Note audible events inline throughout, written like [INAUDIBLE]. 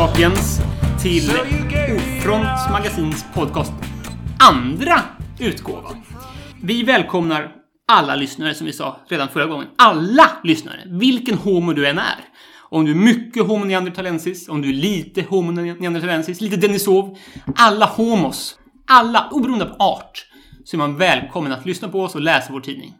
sapiens till Ofront Magasins podcast andra utgåva. Vi välkomnar alla lyssnare som vi sa redan förra gången. Alla lyssnare, vilken homo du än är. Om du är mycket homo neanderthalensis, om du är lite homo neanderthalensis, lite Denisov. Alla homos, alla, oberoende av art, så är man välkommen att lyssna på oss och läsa vår tidning.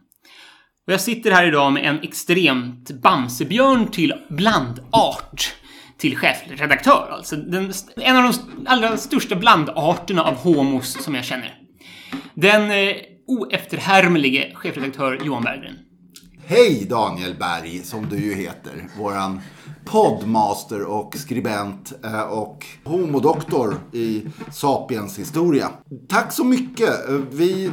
Och jag sitter här idag med en extremt Bamsebjörn till blandart till chefredaktör. Alltså den, en av de allra största blandarterna av homos som jag känner. Den eh, oefterhärmlige chefredaktör Johan Berggren. Hej Daniel Berg, som du ju heter. Våran poddmaster och skribent eh, och homodoktor i Sapiens historia. Tack så mycket. Eh, vi,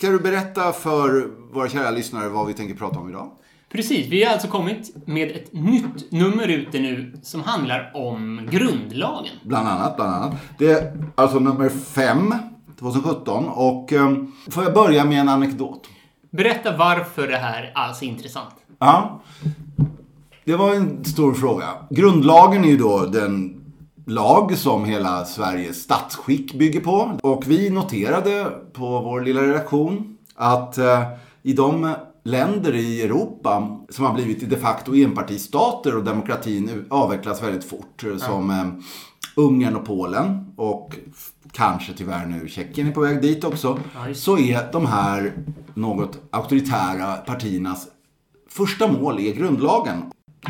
kan du berätta för våra kära lyssnare vad vi tänker prata om idag? Precis, vi har alltså kommit med ett nytt nummer ute nu som handlar om grundlagen. Bland annat, bland annat. Det är alltså nummer fem, 2017. Och um, får jag börja med en anekdot? Berätta varför det här alls är intressant. Ja. Det var en stor fråga. Grundlagen är ju då den lag som hela Sveriges statsskick bygger på. Och vi noterade på vår lilla redaktion att eh, i de länder i Europa som har blivit de facto enpartistater och demokratin avvecklas väldigt fort. Som eh, Ungern och Polen och kanske tyvärr nu Tjeckien är på väg dit också. Så är de här något auktoritära partiernas första mål är grundlagen.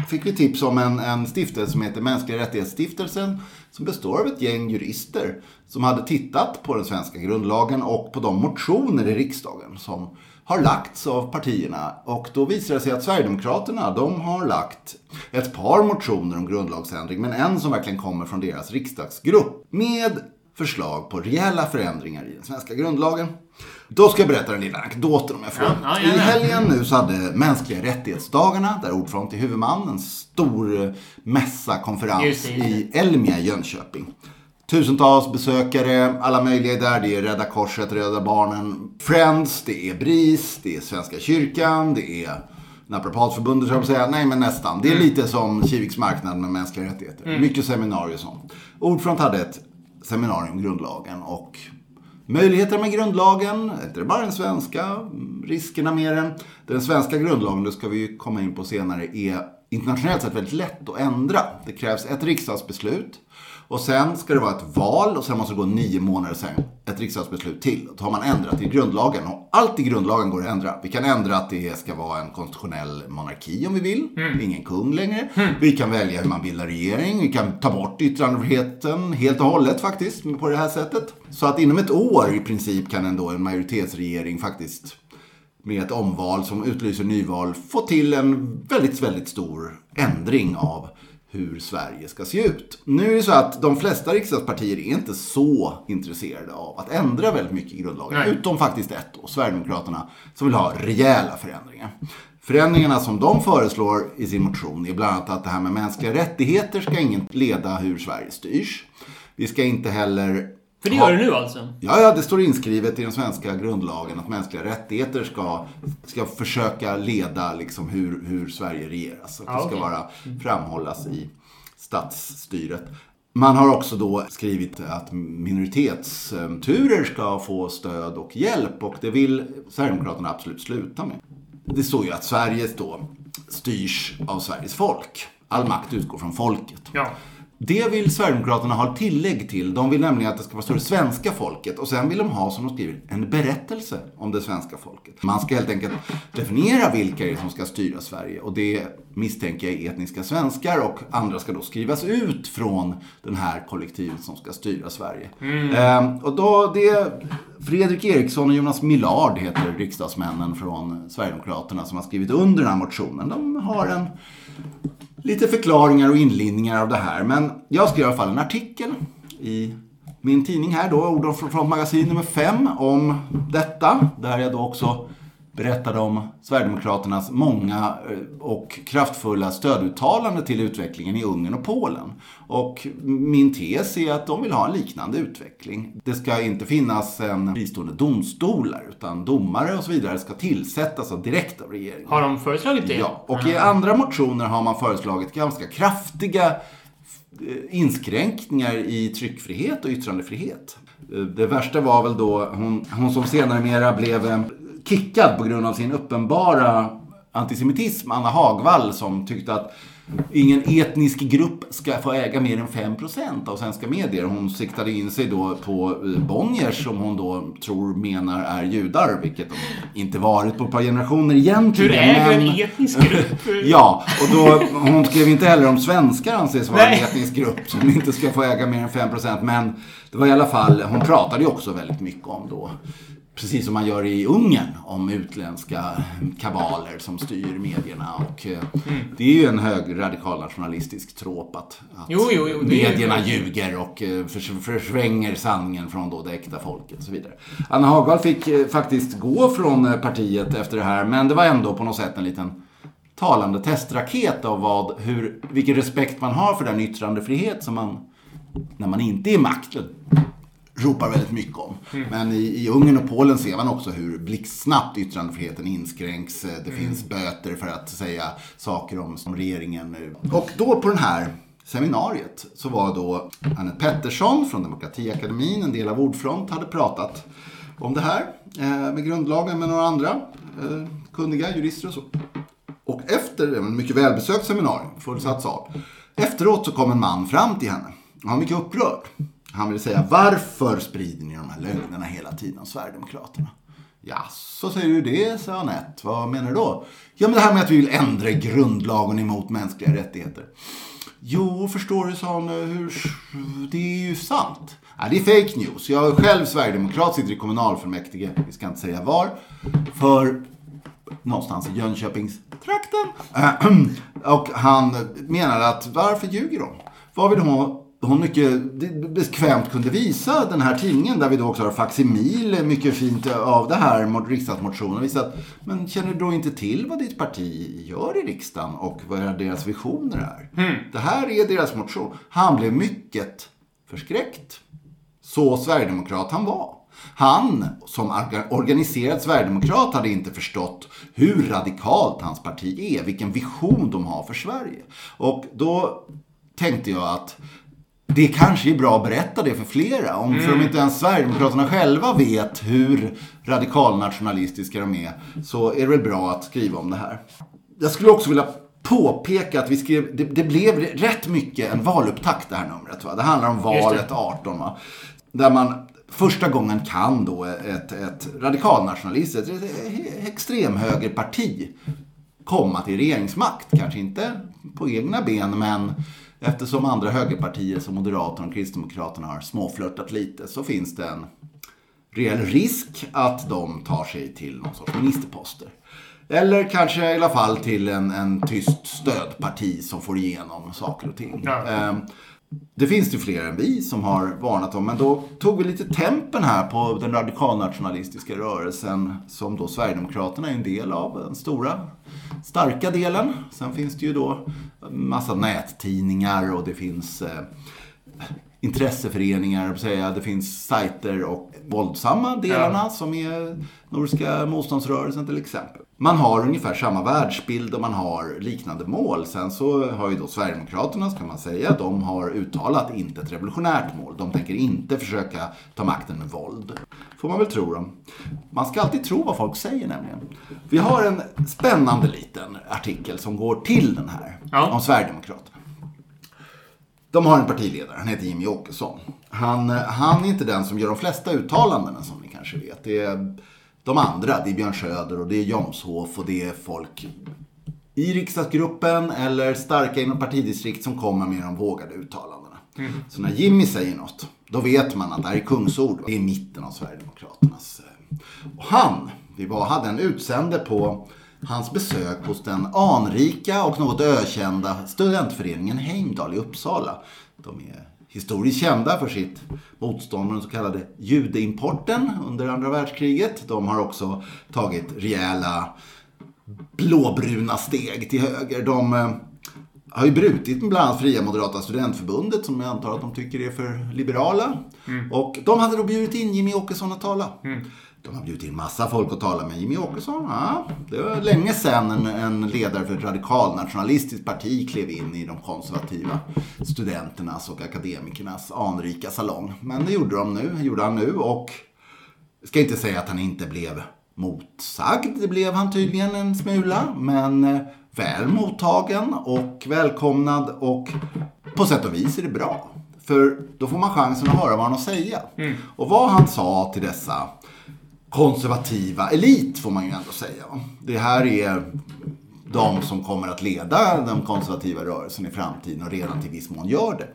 Fick vi tips om en, en stiftelse som heter Mänskliga rättighetsstiftelsen som består av ett gäng jurister som hade tittat på den svenska grundlagen och på de motioner i riksdagen som har lagts av partierna. Och då visar det sig att Sverigedemokraterna, de har lagt ett par motioner om grundlagsändring, men en som verkligen kommer från deras riksdagsgrupp. Med förslag på rejäla förändringar i den svenska grundlagen. Då ska jag berätta den lilla anekdoten om jag får. Ja, ja, I helgen nu så hade Mänskliga rättighetsdagarna, där Ordfront är huvudman, en stor mässa, konferens i Elmia, Jönköping. Tusentals besökare, alla möjliga är där. Det är Rädda Korset, Rädda Barnen, Friends, det är BRIS, det är Svenska kyrkan, det är Naprapatförbundet, jag säga. Nej, men nästan. Det är mm. lite som Kiviks marknad med mänskliga rättigheter. Mm. Mycket seminarier och sånt. Ordfront hade ett seminarium om grundlagen och möjligheter med grundlagen, inte bara den svenska, riskerna med den. Den svenska grundlagen, det ska vi komma in på senare, är internationellt sett väldigt lätt att ändra. Det krävs ett riksdagsbeslut och sen ska det vara ett val och sen måste det gå nio månader sen ett riksdagsbeslut till. Då har man ändrat i grundlagen och allt i grundlagen går att ändra. Vi kan ändra att det ska vara en konstitutionell monarki om vi vill. Mm. Ingen kung längre. Mm. Vi kan välja hur man bildar regering. Vi kan ta bort yttrandefriheten helt och hållet faktiskt på det här sättet. Så att inom ett år i princip kan ändå en majoritetsregering faktiskt med ett omval som utlyser nyval få till en väldigt, väldigt stor ändring av hur Sverige ska se ut. Nu är det så att de flesta riksdagspartier är inte så intresserade av att ändra väldigt mycket i grundlagen. Nej. Utom faktiskt ett då, Sverigedemokraterna, som vill ha rejäla förändringar. Förändringarna som de föreslår i sin motion är bland annat att det här med mänskliga rättigheter ska ingen leda hur Sverige styrs. Vi ska inte heller för det gör det nu alltså? Ja, ja, det står inskrivet i den svenska grundlagen att mänskliga rättigheter ska, ska försöka leda liksom hur, hur Sverige regeras. Att ah, det ska okay. vara, framhållas i statsstyret. Man har också då skrivit att minoritetsturer ska få stöd och hjälp och det vill Sverigedemokraterna absolut sluta med. Det står ju att Sverige då styrs av Sveriges folk. All makt utgår från folket. Ja. Det vill Sverigedemokraterna ha tillägg till. De vill nämligen att det ska vara så det svenska folket. Och sen vill de ha, som de skriver, en berättelse om det svenska folket. Man ska helt enkelt definiera vilka det är som ska styra Sverige. Och det misstänker jag är etniska svenskar och andra ska då skrivas ut från den här kollektivet som ska styra Sverige. Mm. Ehm, och då det Fredrik Eriksson och Jonas Millard heter riksdagsmännen från Sverigedemokraterna som har skrivit under den här motionen. De har en lite förklaringar och inlindningar av det här. Men jag skrev i alla fall en artikel i min tidning här då, Ord från Magasin nummer 5 om detta. Där jag då också berättade om Sverigedemokraternas många eh, och kraftfulla stöduttalande till utvecklingen i Ungern och Polen. Och min tes är att de vill ha en liknande utveckling. Det ska inte finnas en fristående domstolar utan domare och så vidare ska tillsättas direkt av regeringen. Har de föreslagit det? Ja, och i andra motioner har man föreslagit ganska kraftiga eh, inskränkningar i tryckfrihet och yttrandefrihet. Eh, det värsta var väl då hon, hon som senare mera blev kickad på grund av sin uppenbara antisemitism, Anna Hagvall, som tyckte att ingen etnisk grupp ska få äga mer än 5% av svenska medier. Hon siktade in sig då på eh, Bonniers som hon då tror menar är judar, vilket de inte varit på ett par generationer egentligen. Hur äger men... en etnisk grupp? [LAUGHS] ja, och då, hon skrev inte heller om svenskar anses vara en etnisk grupp som inte ska få äga mer än 5%. Men det var i alla fall, hon pratade ju också väldigt mycket om då precis som man gör i Ungern om utländska kabaler som styr medierna. Och eh, mm. Det är ju en hög radikal nationalistisk tråp att, att jo, jo, jo, medierna ljuger och eh, förvränger sanningen från då det äkta folket och så vidare. Anna Hagvall fick eh, faktiskt gå från partiet efter det här men det var ändå på något sätt en liten talande testraket av vad, hur, vilken respekt man har för den yttrandefrihet som man, när man inte är i makten, ropar väldigt mycket om. Mm. Men i, i Ungern och Polen ser man också hur blixtsnabbt yttrandefriheten inskränks. Det mm. finns böter för att säga saker om som regeringen. Och då på den här seminariet så var då Anette Pettersson från Demokratiakademin, en del av Ordfront, hade pratat om det här eh, med grundlagen med några andra eh, kunniga jurister och så. Och efter en mycket välbesökt seminarium, fullsatt sal, efteråt så kom en man fram till henne. Han var mycket upprörd. Han vill säga varför sprider ni de här lögnerna hela tiden om Sverigedemokraterna? Ja, så säger du det, sa Anette. Vad menar du då? Ja, men det här med att vi vill ändra grundlagen emot mänskliga rättigheter. Jo, förstår du, sa hon, hur... det är ju sant. Ja, det är fake news. Jag är själv sverigedemokrat, sitter i kommunalfullmäktige, vi ska inte säga var, för någonstans i Jönköpingstrakten. [CLEARS THROAT] Och han menade att varför ljuger de? Vad vill de ha hon mycket bekvämt kunde visa den här tidningen där vi då också har facsimil mycket fint av det här riksdagsmotionen. Visat, men känner du då inte till vad ditt parti gör i riksdagen och vad deras visioner är? Mm. Det här är deras motion. Han blev mycket förskräckt. Så sverigedemokrat han var. Han, som organiserad sverigedemokrat, hade inte förstått hur radikalt hans parti är, vilken vision de har för Sverige. Och då tänkte jag att det kanske är bra att berätta det för flera. Om, mm. För om inte ens Sverigedemokraterna själva vet hur radikalnationalistiska de är så är det väl bra att skriva om det här. Jag skulle också vilja påpeka att vi skrev, det, det blev rätt mycket en valupptakt det här numret. Va? Det handlar om valet 18. Va? Där man första gången kan då ett, ett radikalnationalistiskt, ett, ett extremhögerparti komma till regeringsmakt. Kanske inte på egna ben men Eftersom andra högerpartier som Moderaterna och Kristdemokraterna har småflörtat lite så finns det en reell risk att de tar sig till någon sorts ministerposter. Eller kanske i alla fall till en, en tyst stödparti som får igenom saker och ting. Ja. Det finns det fler än vi som har varnat om, men då tog vi lite tempen här på den radikalnationalistiska rörelsen som då Sverigedemokraterna är en del av, den stora starka delen. Sen finns det ju då massa nättidningar och det finns eh, intresseföreningar, säga. det finns sajter och våldsamma delarna ja. som är Nordiska motståndsrörelsen till exempel. Man har ungefär samma världsbild och man har liknande mål. Sen så har ju då Sverigedemokraterna, kan man säga, de har uttalat inte ett revolutionärt mål. De tänker inte försöka ta makten med våld. Får man väl tro dem. Man ska alltid tro vad folk säger nämligen. Vi har en spännande liten artikel som går till den här, ja. om Sverigedemokraterna. De har en partiledare, han heter Jimmy Åkesson. Han, han är inte den som gör de flesta uttalandena som ni kanske vet. Det är de andra, det är Björn Söder och det är Jomshof och det är folk i riksdagsgruppen eller starka inom partidistrikt som kommer med de vågade uttalandena. Mm. Så när Jimmy säger något, då vet man att det här är kungsord. Det är mitten av Sverigedemokraternas. Eh, och han, vi var, hade en utsände på hans besök hos den anrika och något ökända studentföreningen Heimdal i Uppsala. De är historiskt kända för sitt motstånd mot den så kallade judeimporten under andra världskriget. De har också tagit rejäla blåbruna steg till höger. De eh, har ju brutit med bland annat Fria Moderata Studentförbundet som jag antar att de tycker är för liberala. Mm. Och de hade då bjudit in Jimmy Åkesson att tala. Mm. De har bjudit in massa folk att tala med. Jimmy Åkesson, ja, det var länge sedan en, en ledare för ett radikalnationalistiskt parti klev in i de konservativa studenternas och akademikernas anrika salong. Men det gjorde de nu, gjorde han nu och ska inte säga att han inte blev motsagd. Det blev han tydligen en smula. Men eh, väl mottagen och välkomnad och på sätt och vis är det bra. För då får man chansen att höra vad han har att säga. Mm. Och vad han sa till dessa konservativa elit får man ju ändå säga. Det här är de som kommer att leda den konservativa rörelsen i framtiden och redan till viss mån gör det.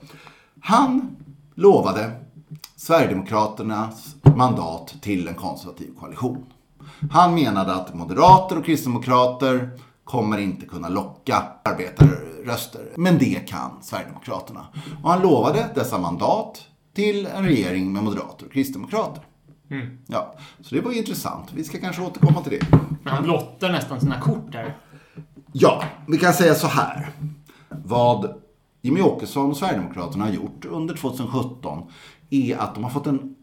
Han lovade Sverigedemokraternas mandat till en konservativ koalition. Han menade att moderater och kristdemokrater kommer inte kunna locka arbetarröster. Men det kan Sverigedemokraterna. Och han lovade dessa mandat till en regering med moderater och kristdemokrater. Mm. Ja, så det var intressant. Vi ska kanske återkomma till det. Han blottar nästan sina kort där. Ja, vi kan säga så här. Vad Jimmy Åkesson och Sverigedemokraterna har gjort under 2017 är att de har fått en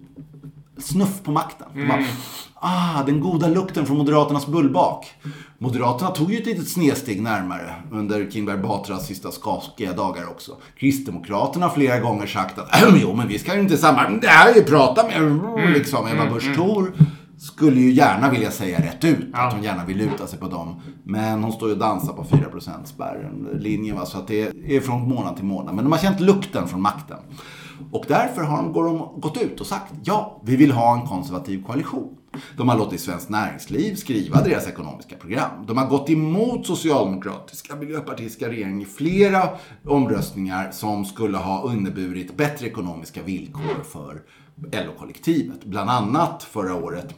snuff på makten. Mm. Bara, ah, den goda lukten från Moderaternas bullbak. Moderaterna tog ju ett litet snedsteg närmare under Kinberg Batras sista skakiga dagar också. Kristdemokraterna har flera gånger sagt att [CLEARS THROAT] jo, men vi ska ju inte samarbeta. Det här är ju prata med mm. liksom. Ebba mm. Busch mm. Thor skulle ju gärna vilja säga rätt ut ja. att hon gärna vill luta sig på dem. Men hon står ju och dansar på 4% spärren, linjen. Va? Så att det är från månad till månad. Men de har känt lukten från makten. Och därför har de, går de gått ut och sagt ja, vi vill ha en konservativ koalition. De har låtit Svenskt Näringsliv skriva deras ekonomiska program. De har gått emot socialdemokratiska, miljöpartistiska regeringen i flera omröstningar som skulle ha inneburit bättre ekonomiska villkor för LO-kollektivet. Bland annat förra året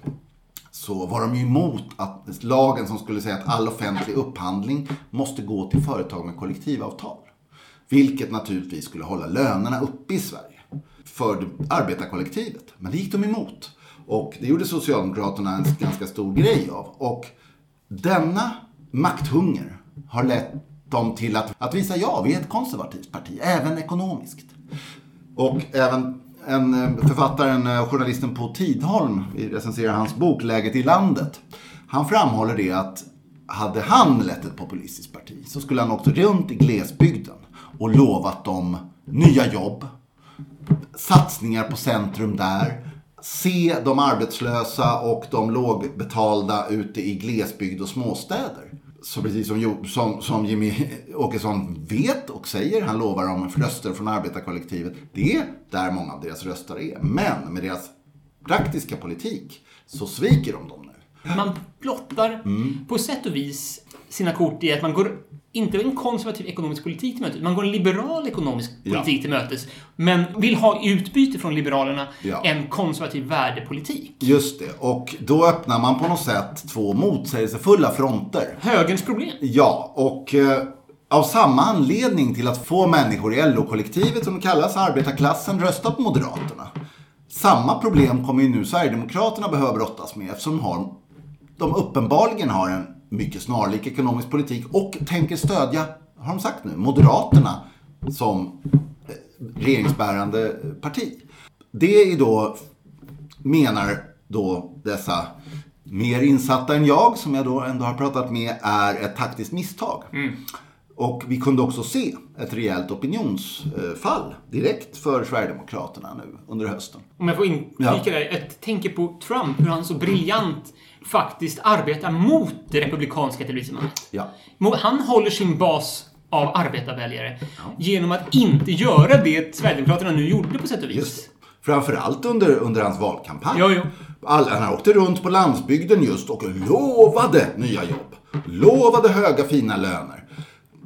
så var de ju emot att lagen som skulle säga att all offentlig upphandling måste gå till företag med kollektivavtal. Vilket naturligtvis skulle hålla lönerna uppe i Sverige för arbetarkollektivet. Men det gick de emot. Och det gjorde Socialdemokraterna en ganska stor grej av. Och denna makthunger har lett dem till att, att visa ja, vi är ett konservativt parti, även ekonomiskt. Och även en eh, författaren, och journalisten på Tidholm, vi recenserar hans bok Läget i landet. Han framhåller det att hade han lett ett populistiskt parti så skulle han åkt runt i glesbygden och lovat dem nya jobb, satsningar på centrum där, se de arbetslösa och de lågbetalda ute i glesbygd och småstäder. Så precis som, som, som Jimmy Åkesson vet och säger, han lovar dem röster från arbetarkollektivet. Det är där många av deras röster är. Men med deras praktiska politik så sviker de dem nu. Man blottar mm. på sätt och vis sina kort i att man går inte en konservativ ekonomisk politik till mötes, man går en liberal ekonomisk politik ja. till mötes. Men vill ha utbyte från Liberalerna ja. en konservativ värdepolitik. Just det, och då öppnar man på något sätt två motsägelsefulla fronter. Högerns problem. Ja, och eh, av samma anledning till att få människor i LO-kollektivet, som kallas arbetarklassen, rösta på Moderaterna. Samma problem kommer ju nu Sverigedemokraterna behöva brottas med eftersom de, har, de uppenbarligen har en mycket snarlik ekonomisk politik och tänker stödja, har de sagt nu, Moderaterna som eh, regeringsbärande parti. Det är då, menar då dessa mer insatta än jag, som jag då ändå har pratat med, är ett taktiskt misstag. Mm. Och vi kunde också se ett rejält opinionsfall direkt för Sverigedemokraterna nu under hösten. Om jag får inflika ja. där. Jag tänker på Trump, hur han så briljant faktiskt arbetar mot det republikanska etablissemanget. Ja. Han håller sin bas av arbetarväljare ja. genom att inte göra det Sverigedemokraterna nu gjorde på sätt och vis. Just. Framförallt under, under hans valkampanj. Jo, jo. Alla, han åkte runt på landsbygden just och lovade nya jobb. Lovade höga fina löner.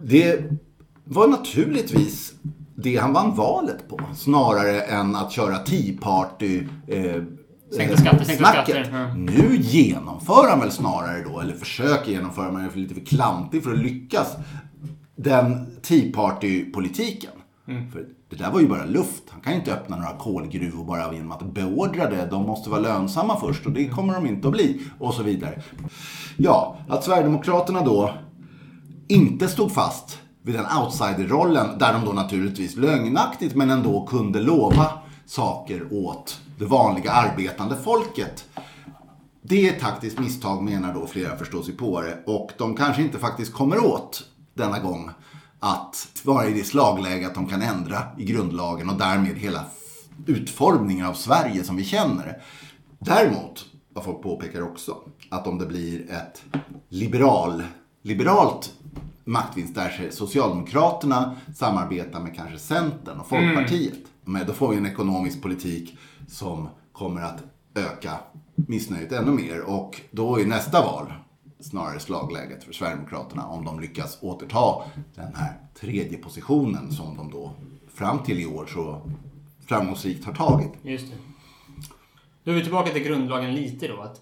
Det var naturligtvis det han vann valet på. Snarare än att köra Tea Party eh, Sänkta skatter, sänkta skatter. Ja. Nu genomför han väl snarare då, eller försöker genomföra, men är lite för klantig för att lyckas, den Tea Party-politiken. Mm. För det där var ju bara luft. Han kan ju inte öppna några kolgruvor bara genom att beordra det. De måste vara lönsamma först och det kommer de inte att bli. Och så vidare. Ja, att Sverigedemokraterna då inte stod fast vid den outsiderrollen, där de då naturligtvis lögnaktigt men ändå kunde lova saker åt det vanliga arbetande folket. Det är ett taktiskt misstag menar då flera förståsigpåare och de kanske inte faktiskt kommer åt denna gång att vara i det slagläge att de kan ändra i grundlagen och därmed hela utformningen av Sverige som vi känner det. Däremot, vad folk påpekar också, att om det blir ett liberal, liberalt maktvinst där Socialdemokraterna samarbetar med kanske Centern och Folkpartiet. Mm. Men då får vi en ekonomisk politik som kommer att öka missnöjet ännu mer. Och då är nästa val snarare slagläget för Sverigedemokraterna om de lyckas återta den här tredje positionen som de då fram till i år så framgångsrikt har tagit. Just det. Då är vi tillbaka till grundlagen lite då. Att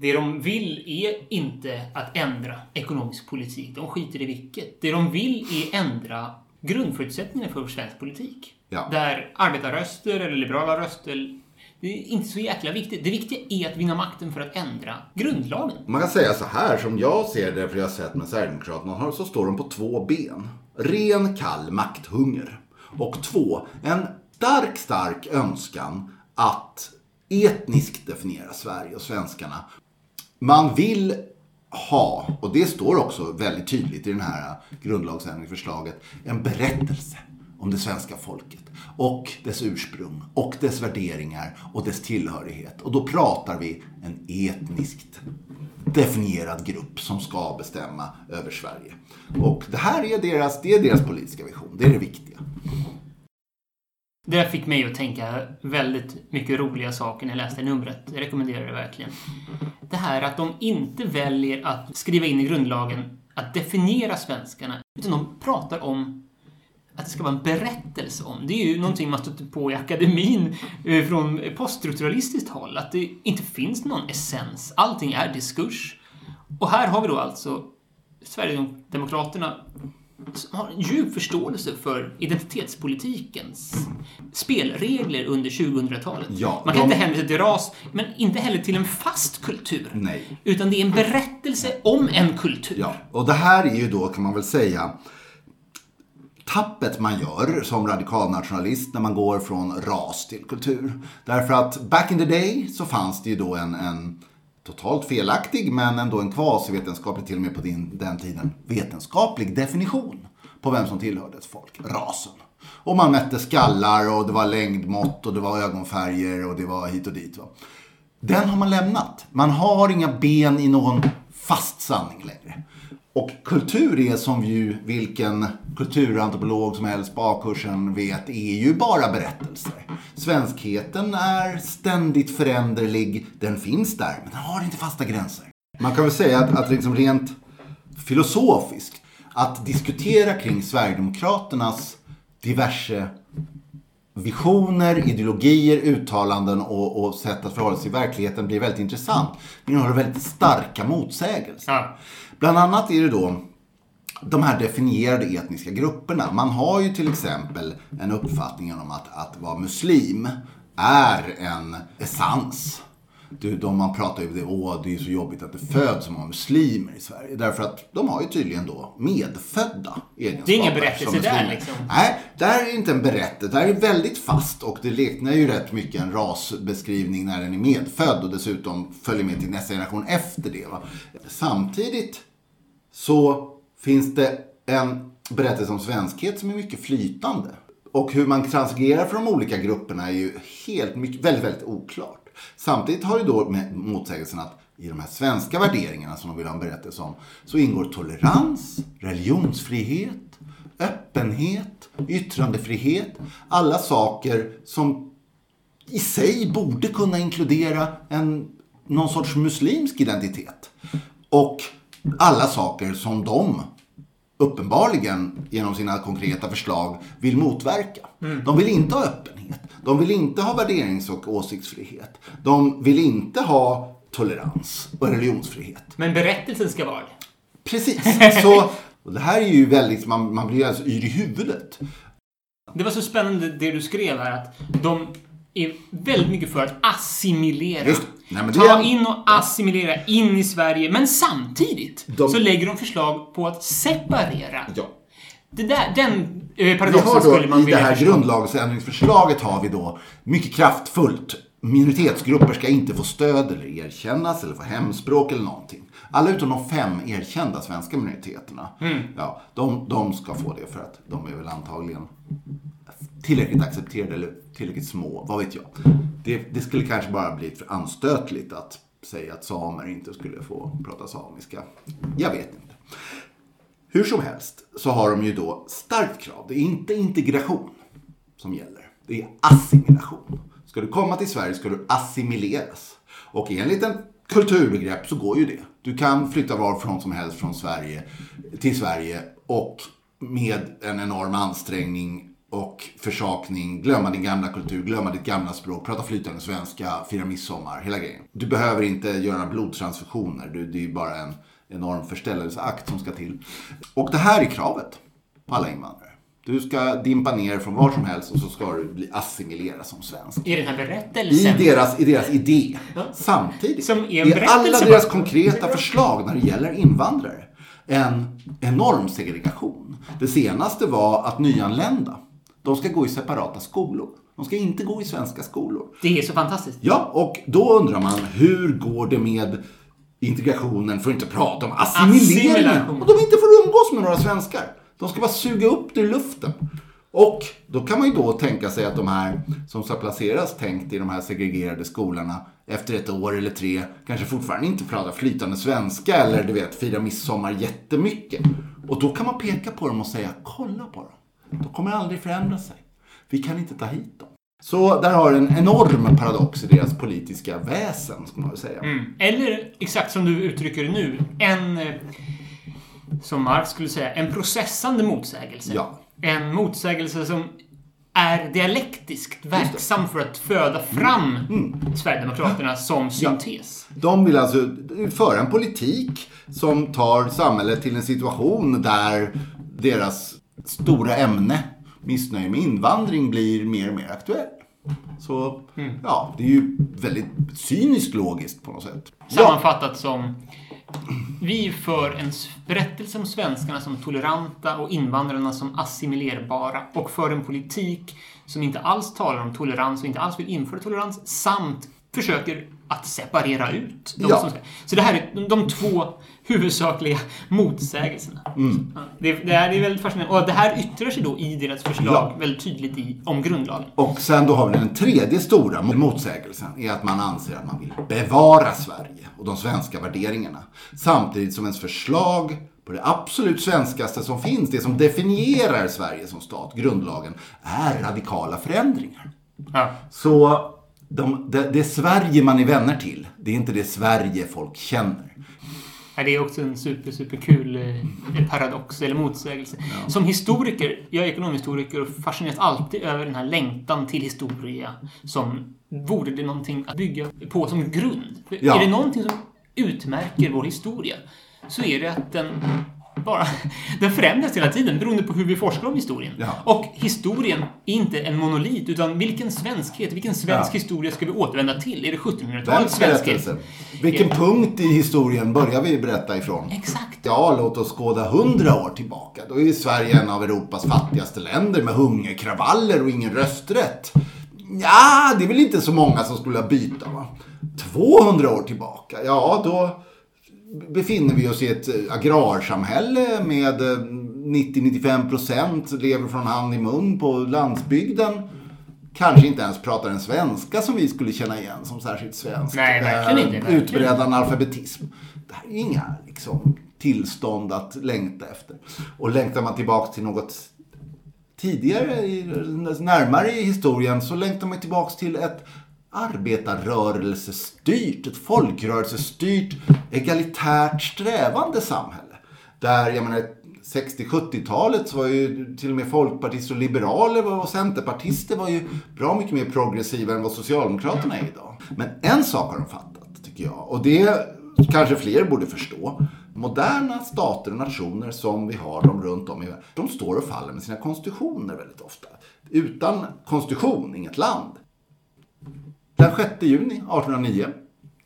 det de vill är inte att ändra ekonomisk politik. De skiter i vilket. Det de vill är ändra grundförutsättningarna för svensk politik. Ja. Där arbetarröster eller liberala röster det är inte så jäkla viktigt. Det viktiga är att vinna makten för att ändra grundlagen. Man kan säga så här, som jag ser det, för jag har sett med Sverigedemokraterna, så står de på två ben. Ren, kall makthunger. Och två, en stark, stark önskan att etniskt definiera Sverige och svenskarna. Man vill ha, och det står också väldigt tydligt i det här grundlagsändringsförslaget, en berättelse om det svenska folket och dess ursprung och dess värderingar och dess tillhörighet. Och då pratar vi en etniskt definierad grupp som ska bestämma över Sverige. Och det här är deras, det är deras politiska vision. Det är det viktiga. Det fick mig att tänka väldigt mycket roliga saker när jag läste numret. Jag rekommenderar det verkligen. Det här att de inte väljer att skriva in i grundlagen att definiera svenskarna, utan de pratar om att det ska vara en berättelse om. Det är ju någonting man stöter på i akademin eh, från poststrukturalistiskt håll, att det inte finns någon essens. Allting är diskurs. Och här har vi då alltså Sverigedemokraterna har en djup förståelse för identitetspolitikens spelregler under 2000-talet. Ja, Man kan de... inte hänvisa till ras, men inte heller till en fast kultur. Nej. Utan det är en berättelse om en kultur. Ja, och det här är ju då, kan man väl säga, tappet man gör som radikalnationalist när man går från ras till kultur. Därför att back in the day så fanns det ju då en, en totalt felaktig men ändå en kvasivetenskaplig, till och med på din, den tiden, vetenskaplig definition på vem som tillhörde ett folk, rasen. Och man mätte skallar och det var längdmått och det var ögonfärger och det var hit och dit. Va? Den har man lämnat. Man har inga ben i någon fast sanning längre. Och kultur är som ju vilken kulturantropolog som helst på A-kursen vet är ju bara berättelser. Svenskheten är ständigt föränderlig. Den finns där, men den har inte fasta gränser. Man kan väl säga att, att liksom rent filosofiskt, att diskutera kring Sverigedemokraternas diverse visioner, ideologier, uttalanden och, och sätt att förhålla sig till verkligheten blir väldigt intressant. Men har väldigt starka motsägelser. Ja. Bland annat är det då de här definierade etniska grupperna. Man har ju till exempel en uppfattning om att, att vara muslim är en essens. De man pratar ju om det, det är så jobbigt att det föds så många muslimer i Sverige. Därför att de har ju tydligen då medfödda egenskaper. Det är ingen berättelse där liksom. Nej, där är inte en berättelse. Där är väldigt fast och det liknar ju rätt mycket en rasbeskrivning när den är medfödd och dessutom följer med till nästa generation efter det. Va? Samtidigt så finns det en berättelse om svenskhet som är mycket flytande. Och hur man transagerar för de olika grupperna är ju helt, mycket, väldigt, väldigt oklart. Samtidigt har ju då motsägelsen att i de här svenska värderingarna som de vill ha en berättelse om så ingår tolerans, religionsfrihet, öppenhet, yttrandefrihet. Alla saker som i sig borde kunna inkludera en, någon sorts muslimsk identitet. Och alla saker som de uppenbarligen genom sina konkreta förslag vill motverka. Mm. De vill inte ha öppenhet. De vill inte ha värderings och åsiktsfrihet. De vill inte ha tolerans och religionsfrihet. Men berättelsen ska vara det. Precis. Så, [LAUGHS] och det här är ju väldigt, man, man blir alltså yr i huvudet. Det var så spännande det du skrev här att de är väldigt mycket för att assimilera. Just. Nej, men Ta in och assimilera in i Sverige, men samtidigt De- så lägger de förslag på att separera. Ja. Det där, den eh, paradoxen skulle man då, I det vilja här förstå. grundlagsändringsförslaget har vi då mycket kraftfullt. Minoritetsgrupper ska inte få stöd eller erkännas eller få hemspråk eller någonting. Alla utom de fem erkända svenska minoriteterna. Mm. Ja, de, de ska få det för att de är väl antagligen tillräckligt accepterade eller tillräckligt små. Vad vet jag. Det, det skulle kanske bara bli för anstötligt att säga att samer inte skulle få prata samiska. Jag vet inte. Hur som helst så har de ju då starkt krav. Det är inte integration som gäller. Det är assimilation. Ska du komma till Sverige ska du assimileras. Och enligt en kulturbegrepp så går ju det. Du kan flytta varifrån som helst från Sverige till Sverige och med en enorm ansträngning och försakning, glömma din gamla kultur, glömma ditt gamla språk, prata flytande svenska, fira midsommar, hela grejen. Du behöver inte göra blodtransfusioner, du, det är ju bara en enorm förställelseakt som ska till. Och det här är kravet på alla invandrare. Du ska dimpa ner från var som helst och så ska du bli assimilerad som svensk. I den här I berättelsen. deras, I deras idé. Samtidigt Som är en är alla berättelse deras konkreta förslag när det gäller invandrare en enorm segregation. Det senaste var att nyanlända, de ska gå i separata skolor. De ska inte gå i svenska skolor. Det är så fantastiskt. Ja, och då undrar man hur går det med integrationen, för att inte prata om assimileringen. Assimilation. Och de inte får umgås med några svenskar. De ska bara suga upp det ur luften. Och då kan man ju då tänka sig att de här som ska placeras tänkt i de här segregerade skolorna efter ett år eller tre kanske fortfarande inte pratar flytande svenska eller du vet fira midsommar jättemycket. Och då kan man peka på dem och säga kolla på dem. De kommer aldrig förändra sig. Vi kan inte ta hit dem. Så där har en enorm paradox i deras politiska väsen, ska man väl säga. Mm. Eller exakt som du uttrycker det nu, en, eh, som Marx skulle säga, en processande motsägelse. Ja. En motsägelse som är dialektiskt verksam för att föda fram Mm. Sverigedemokraterna som syntes. De vill alltså föra en politik som tar samhället till en situation där deras stora ämne, missnöje med invandring, blir mer och mer aktuell. Så ja, det är ju väldigt cyniskt logiskt på något sätt. Ja, Sammanfattat som vi för en berättelse om svenskarna som toleranta och invandrarna som assimilerbara och för en politik som inte alls talar om tolerans och inte alls vill införa tolerans samt försöker att separera ut de Ja. som ska. Så det här är de två huvudsakliga motsägelserna. Mm. Det, det, här är väldigt fascinerande. Och det här yttrar sig då i deras förslag Ja. väldigt tydligt i, om grundlagen. Och sen då har vi den tredje stora motsägelsen. är att man anser att man vill bevara Sverige och de svenska värderingarna. Samtidigt som ens förslag på det absolut svenskaste som finns, det som definierar Sverige som stat, grundlagen, är radikala förändringar. Ja. Så de, det, det Sverige man är vänner till, det är inte det Sverige folk känner. Ja, det är också en super, super kul eh, paradox eller motsägelse. Som historiker, jag är ekonomhistoriker och fascineras alltid över den här längtan till historia som vore det någonting att bygga på som grund. Ja. Är det någonting som utmärker vår historia så är det att den bara, den förändras hela tiden beroende på hur vi forskar om historien. Ja. Och historien är inte en monolit, utan vilken svenskhet, vilken svensk Ja. historia ska vi återvända till? Är det 1700-talets Vems svenskhet? Vilken punkt i historien börjar vi berätta ifrån? Exakt. Ja, låt oss skåda hundra år tillbaka. Då är Sverige en av Europas fattigaste länder med hungerkravaller och ingen rösträtt. Ja, det är väl inte så många som skulle byta va? 200 år tillbaka, ja då befinner vi oss i ett eh, agrarsamhälle med eh, 90-95% lever från hand i mun på landsbygden. Kanske inte ens pratar en svenska som vi skulle känna igen som särskilt svensk. Nej, verkligen Eh, inte, verkligen. Utbredd analfabetism. Det här är inga liksom, tillstånd att längta efter. Och längtar man tillbaka till något tidigare, närmare i historien, så längtar man tillbaka till ett arbetarrörelsestyrt, ett folkrörelsestyrt, egalitärt strävande samhälle. Där, jag menar, 60-70-talet så var ju till och med folkpartister och liberaler och centerpartister var ju bra mycket mer progressiva än vad Socialdemokraterna är idag. Men en sak har de fattat, tycker jag. Och det kanske fler borde förstå. Moderna stater och nationer som vi har dem runt om i världen, de står och faller med sina konstitutioner väldigt ofta. Utan konstitution, inget land. Den 6 juni 1809,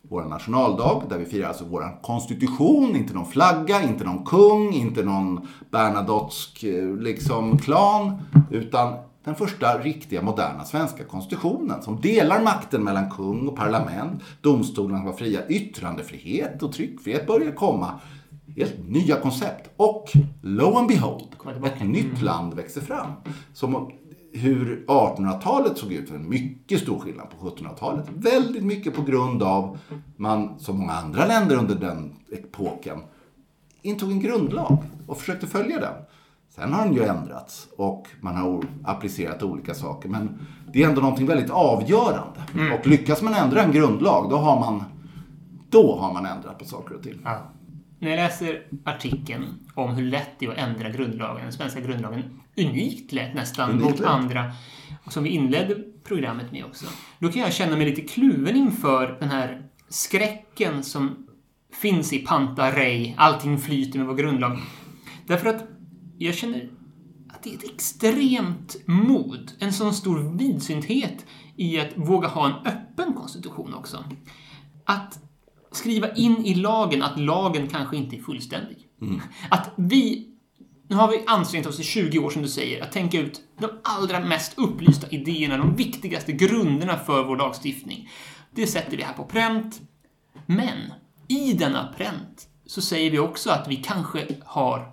vår nationaldag, där vi firar alltså vår konstitution, inte någon flagga, inte någon kung, inte någon Bernadottesk eh, liksom, klan, utan den första riktiga moderna svenska konstitutionen som delar makten mellan kung och parlament. Domstolarna var fria. Yttrandefrihet och tryckfrihet börjar komma. Helt nya koncept. Och lo and behold, ett nytt land växer fram. Som hur 1800-talet såg ut. En mycket stor skillnad på 1700-talet. Väldigt mycket på grund av man, som många andra länder under den epoken, intog en grundlag och försökte följa den. Sen har den ju ändrats och man har applicerat olika saker. Men det är ändå någonting väldigt avgörande. Mm. Och lyckas man ändra en grundlag, då har man, då har man ändrat på saker och ting. Ja. När jag läser artikeln om hur lätt det är att ändra grundlagen, den svenska grundlagen, unikt lätt nästan unikt mot lätt. andra, som vi inledde programmet med också. Då kan jag känna mig lite kluven inför den här skräcken som finns i Panta Rey, allting flyter med vår grundlag. Därför att jag känner att det är ett extremt mod, en sån stor vidsynthet i att våga ha en öppen konstitution också. Att skriva in i lagen att lagen kanske inte är fullständig. Mm. Att vi nu har vi ansträngt oss i 20 år, som du säger, att tänka ut de allra mest upplysta idéerna, de viktigaste grunderna för vår lagstiftning. Det sätter vi här på pränt. Men i denna pränt så säger vi också att vi kanske har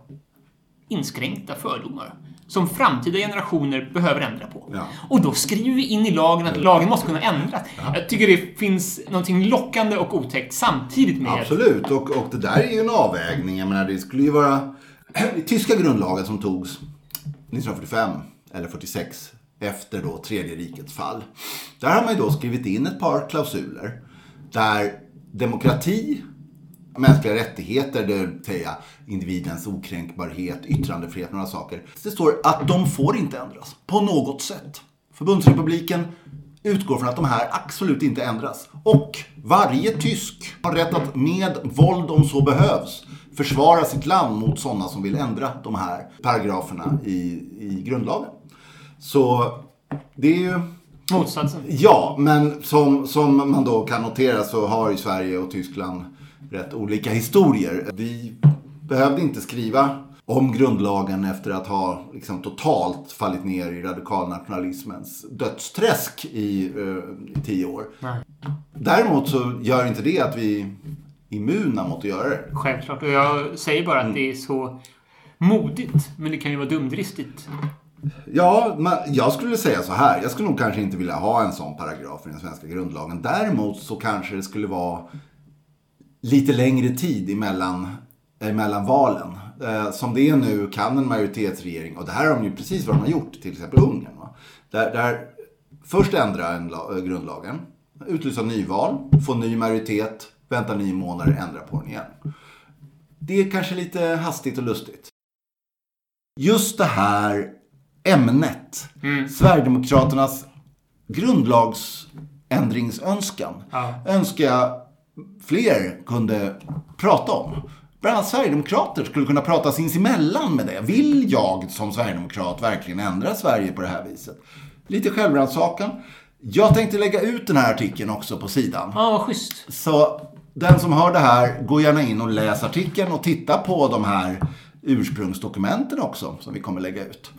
inskränkta fördomar som framtida generationer behöver ändra på. Ja. Och då skriver vi in i lagen att lagen måste kunna ändras. Ja. Jag tycker det finns någonting lockande och otäckt samtidigt med... Absolut, och, och det där är ju en avvägning. Jag menar, det skulle ju vara... [CLEARS THROAT] Tyska grundlagen som togs 1945 eller 46 efter då tredje rikets fall. Där har man ju då skrivit in ett par klausuler där demokrati mänskliga rättigheter, det vill säga individens okränkbarhet, yttrandefrihet, några saker. Det står att de får inte ändras på något sätt. Förbundsrepubliken utgår från att de här absolut inte ändras. Och varje tysk har rätt att med våld om så behövs försvara sitt land mot sådana som vill ändra de här paragraferna i, i grundlagen. Så det är ju... Motsatsen? Ja, men som, som man då kan notera så har ju Sverige och Tyskland rätt olika historier. Vi behövde inte skriva om grundlagen efter att ha liksom totalt fallit ner i radikalnationalismens dödsträsk i, uh, i tio år. Nej. Däremot så gör inte det att vi är immuna mot att göra det. Självklart, och jag säger bara att mm. det är så modigt, men det kan ju vara dumdristigt. Ja, men jag skulle säga så här. Jag skulle nog kanske inte vilja ha en sån paragraf i den svenska grundlagen. Däremot så kanske det skulle vara lite längre tid emellan, emellan valen. Eh, som det är nu kan en majoritetsregering, och det här har de ju precis vad de har gjort, till exempel Ungern. Va? Där, där först ändra en, eh, grundlagen, utlysa nyval, få ny majoritet, vänta nio månader, ändra på den igen. Det är kanske lite hastigt och lustigt. Just det här ämnet, mm. Sverigedemokraternas grundlagsändringsönskan, ja. önskar jag fler kunde prata om. Bland annat Sverigedemokrater skulle kunna prata sinsemellan med det. Vill jag som Sverigedemokrat verkligen ändra Sverige på det här viset? Lite självrannsakan. Jag tänkte lägga ut den här artikeln också på sidan. Ja, vad schysst. Så den som hör det här, gå gärna in och läs artikeln och titta på de här ursprungsdokumenten också som vi kommer lägga ut.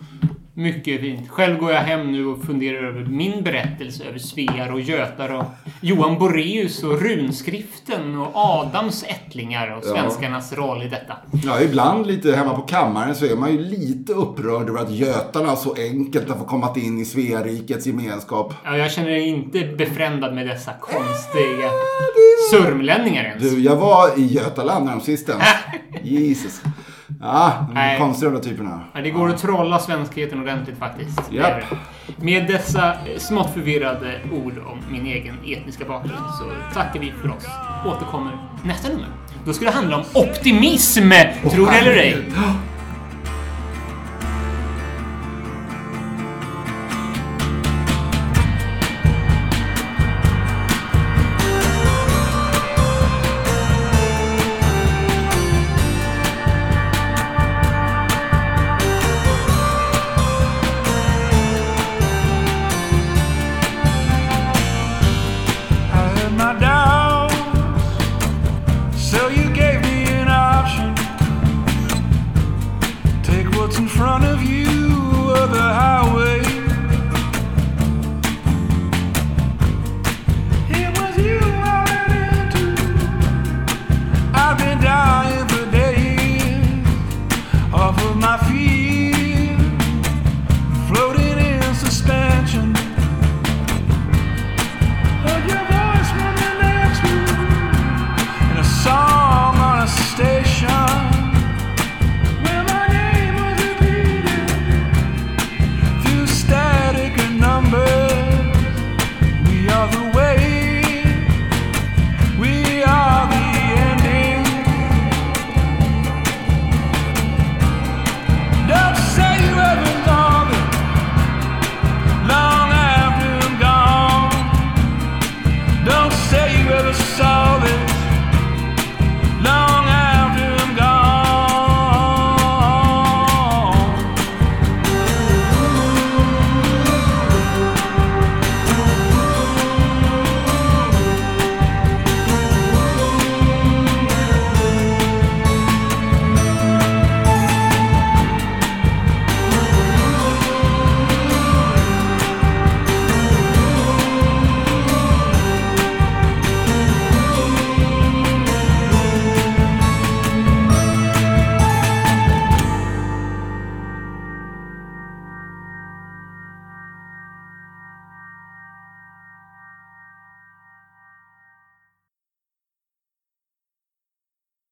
Mycket fint. Själv går jag hem nu och funderar över min berättelse över Svear och Götar och Johan Boreus och runskriften och Adams ättlingar och svenskarnas ja. roll i detta. Ja, ibland lite hemma på kammaren så är man ju lite upprörd över att Götarna så enkelt har fått komma in i Svearikets gemenskap. Ja, jag känner mig inte befrändad med dessa konstiga äh, sörmlänningar ens. Du, jag var i Götaland häromsistens. [LAUGHS] Jesus. Ja, de konstiga typerna. Nej, det går att trolla svenskheten ordentligt faktiskt. Yep. Med dessa smått förvirrade ord om min egen etniska bakgrund så tackar vi för oss. Återkommer nästa nummer. Då ska det handla om optimism, oh, tror det eller ej.